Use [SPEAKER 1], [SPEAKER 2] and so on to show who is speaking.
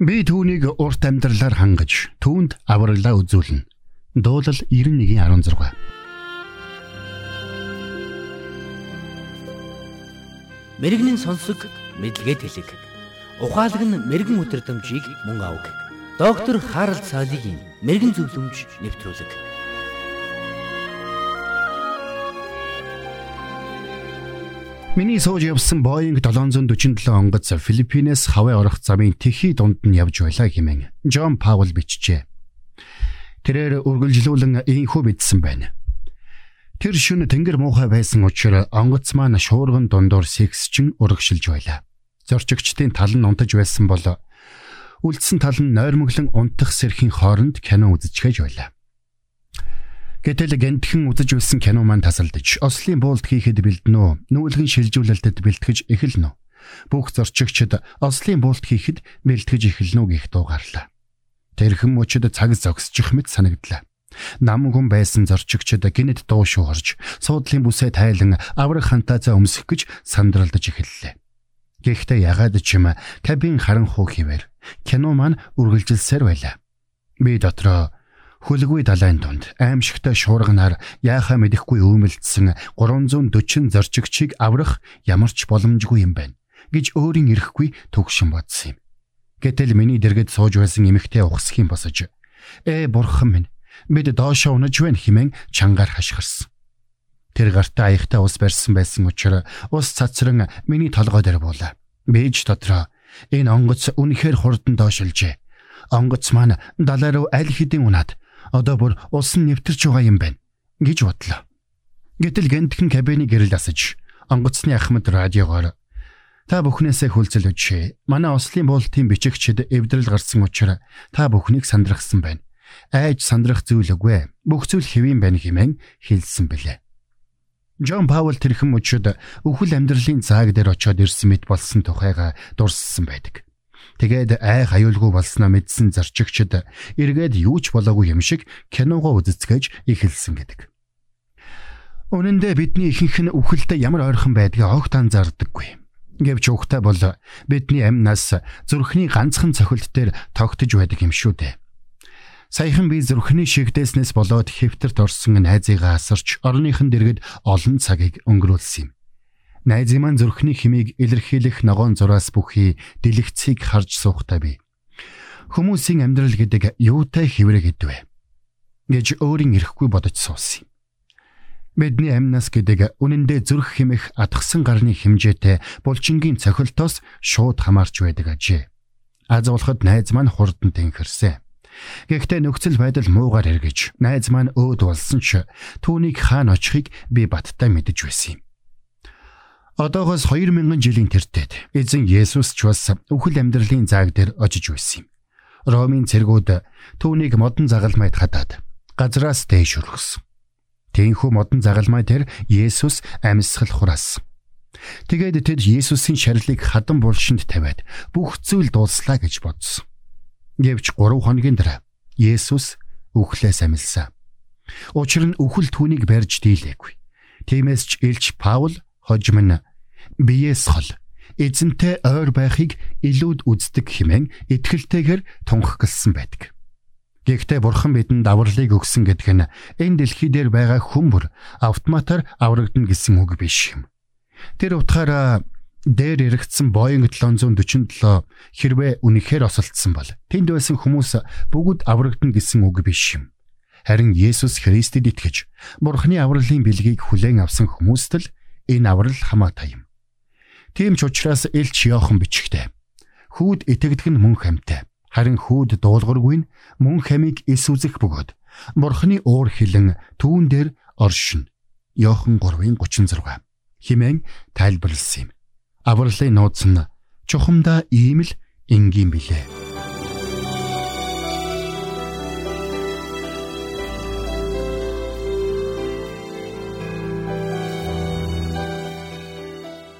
[SPEAKER 1] Би түүнийг урт амьдралаар хангаж түүнд авралаа үзүүлнэ. Дуулал 91:16.
[SPEAKER 2] Мэргэний сонсог мэдлэгэд хэлэг. Ухаалаг нь мэрэгэн өдрөмжийг мөн авг. Доктор Харалт цаалогийн мэрэгэн зөвлөмж нэвтрүүлэг.
[SPEAKER 1] Миний сууж явсан Boeing 747 онгоц Филиппинээс хаваа орох замын тэхий дунд нь явж байлаа хэмээн Джон Паул бичжээ. Тэрээр үргэлжлүүлэн ийхүү бичсэн байна. Тэр шөнө тэнгэр муухай байсан учраас онгоц маань шуурган дундуур сэгсчин урагшилж байлаа. Зорчигчдын тал нь унтаж байсан бол үлдсэн тал нь нойрмоглон унтах сэрхийн хооронд кино үзчихэж байлаа. Гэтэл гэнтхэн үзэж байсан кино маань тасалдаж, Ослын буулт хийхэд бэлдэнэ үү? Нүүлгэн шилжүүлэлтэд бэлтгэж эхэлнэ? Бүх зорчигчид Ослын буулт хийхэд бэлтгэж эхэлнэ үү гэх дуу гарлаа. Тэрхэн мөчөд цаг зогсчих мэт санагдлаа. Нам хүн байсан зорчигчид гинэд дуу шуурж, суудлын бүсээ тайлан аврах хантаазаа өмсөх гэж сандралдаж эхэллээ. Гэхдээ ягаад ч юм кабин харанхуу хിവэр кино маань үргэлжилсээр байлаа. Би дотроо Хөлгүй далайн дунд аимшигтай шуурганаар яахаа мэдэхгүй өөмөлдсөн 340 зорчигчийг аврах ямар ч боломжгүй юм байна гэж өөрийн ирэхгүй төгшин бодсон юм. Гэтэл миний дэргэд сууж байсан эмэгтэй ухсхийн босож "Ээ бурхан минь, бид доошоо унаж байна" хэмээн чангаар хашгирсан. Тэр гартаа аягтай ус барьсан байсан учраас ус цацран миний толгой дээр буулаа. Бэж дотроо энэ онгоц үнэхээр хурдан доошилжээ. Онгоц маань далай руу аль хэдийн унаад одоо бүр улс нь нэвтэрч байгаа юм байна гэж бодлоо. Гэтэл гэнтхэн кабины гэрэл асаж онгоцны ахмад радиогоор та бүхнээсээ хүлцэл өчөө. Манай Ослын буултын бичигчид эвдрэл гарсан учраас та бүхнийг сандрахсан байна. Айж сандрах зүйл үгүй. Бүх зүйл хэвэн байна хэмээн хэлсэн бэлээ. Джон Паул тэрхэн мөчөд өвхөл амьдралын зааг дээр очиод ирсэн мэт болсон тухайга дурссан байдаг. Тэгээд айх аюулгүй болсноо мэдсэн зарчигчд эргээд юу ч болоогүй юм шиг киногоо үзэцгээж эхэлсэн гэдэг. Үнэн дээр бидний ихэнх нь үхэлдээ ямар ойрхон байдгийг огт анзаардаггүй. Гэвч уухтай бол бидний амнаас зүрхний ганцхан цохилт дээр тогтож байдаг юм шүү дээ. Саяхан би зүрхний шигдээснээс болоод хэвтэрт орсон найзыгаа асарч орныхон дэргэд олон цагийг өнгөрүүлсэн юм. Найзын маань зүрхний химийг илэрхийлэх ногоон зураас бүхий дэлгэцийг харж суухтай би. Хүмүүсийн амьдрал гэдэг юутай хэврэг гэдвэ гэж өөрийн ирэхгүй бодож суусан. Бидний амнаас гэдэг үнэндээ зүрх химэх атгсан гарны хэмжээтэй булчингийн цохилтоос шууд хамаарч байдаг ажээ. Аз болоход найз маань хурдан тэнхэрсэн. Гэхдээ нөхцөл байдал муугар эргэж найз маань өөд болсон ч түүнийг хаана очихыг би баттай мэдэж байсан юм. Одоогоос 2000 жилийн тэртет эзэн Есүс ч бас үхэл амьдралын зааг дээр очиж байсан юм. Ромын цэргүүд түүнийг модон загалмайд хадаад газраас дээш өргөсөн. Тэнхүү модон загалмай тэр Есүс амьсгал хураасан. Тэгээд тэд Есүсийн шарилыг хадан булшинд тавиад бүх зүйл дууслаа гэж бодсон. Гэвч 3 хоногийн дараа Есүс үхлээс амилсан. Учир нь үхэл түүнийг барьж дийлээгүй. Тиймээс ч Илч Паул хожим нь биеэс хол эзэнтэй ойр байхыг илүүд үздэг хэмээн итгэлтэйгээр тунхагласан байдаг. Гэхдээ бурхан бидэнд авралыг өгсөн гэдэг нь энэ дэлхий дээр байгаа хүмүүр автоматар аврагдана гэсэн үг биш юм. Тэр утгаараа дээр эргэцсэн Boeing 747 хэрвээ үнэхээр осолдсон бол тэнд байсан хүмүүс бүгд аврагдана гэсэн үг биш юм. Харин Есүс Христэд итгэж Бурхны авралын бэлгийг хүлээн авсан хүмүүст л энэ аврал хамаатай юм. Тийм ч учраас Элч Йохан бичгтээ. Хүүд итгэдэг нь мөн хамтай. Харин хүүд дуулгаргүй нь мөн хамиг эс үзэх бөгөөд Бурхны уур хилэн түүн дээр оршино. Йохан 3:36 химэн тайлбарлсан юм. Авралын нууц нь чухамдаа ийм л энгийн билээ.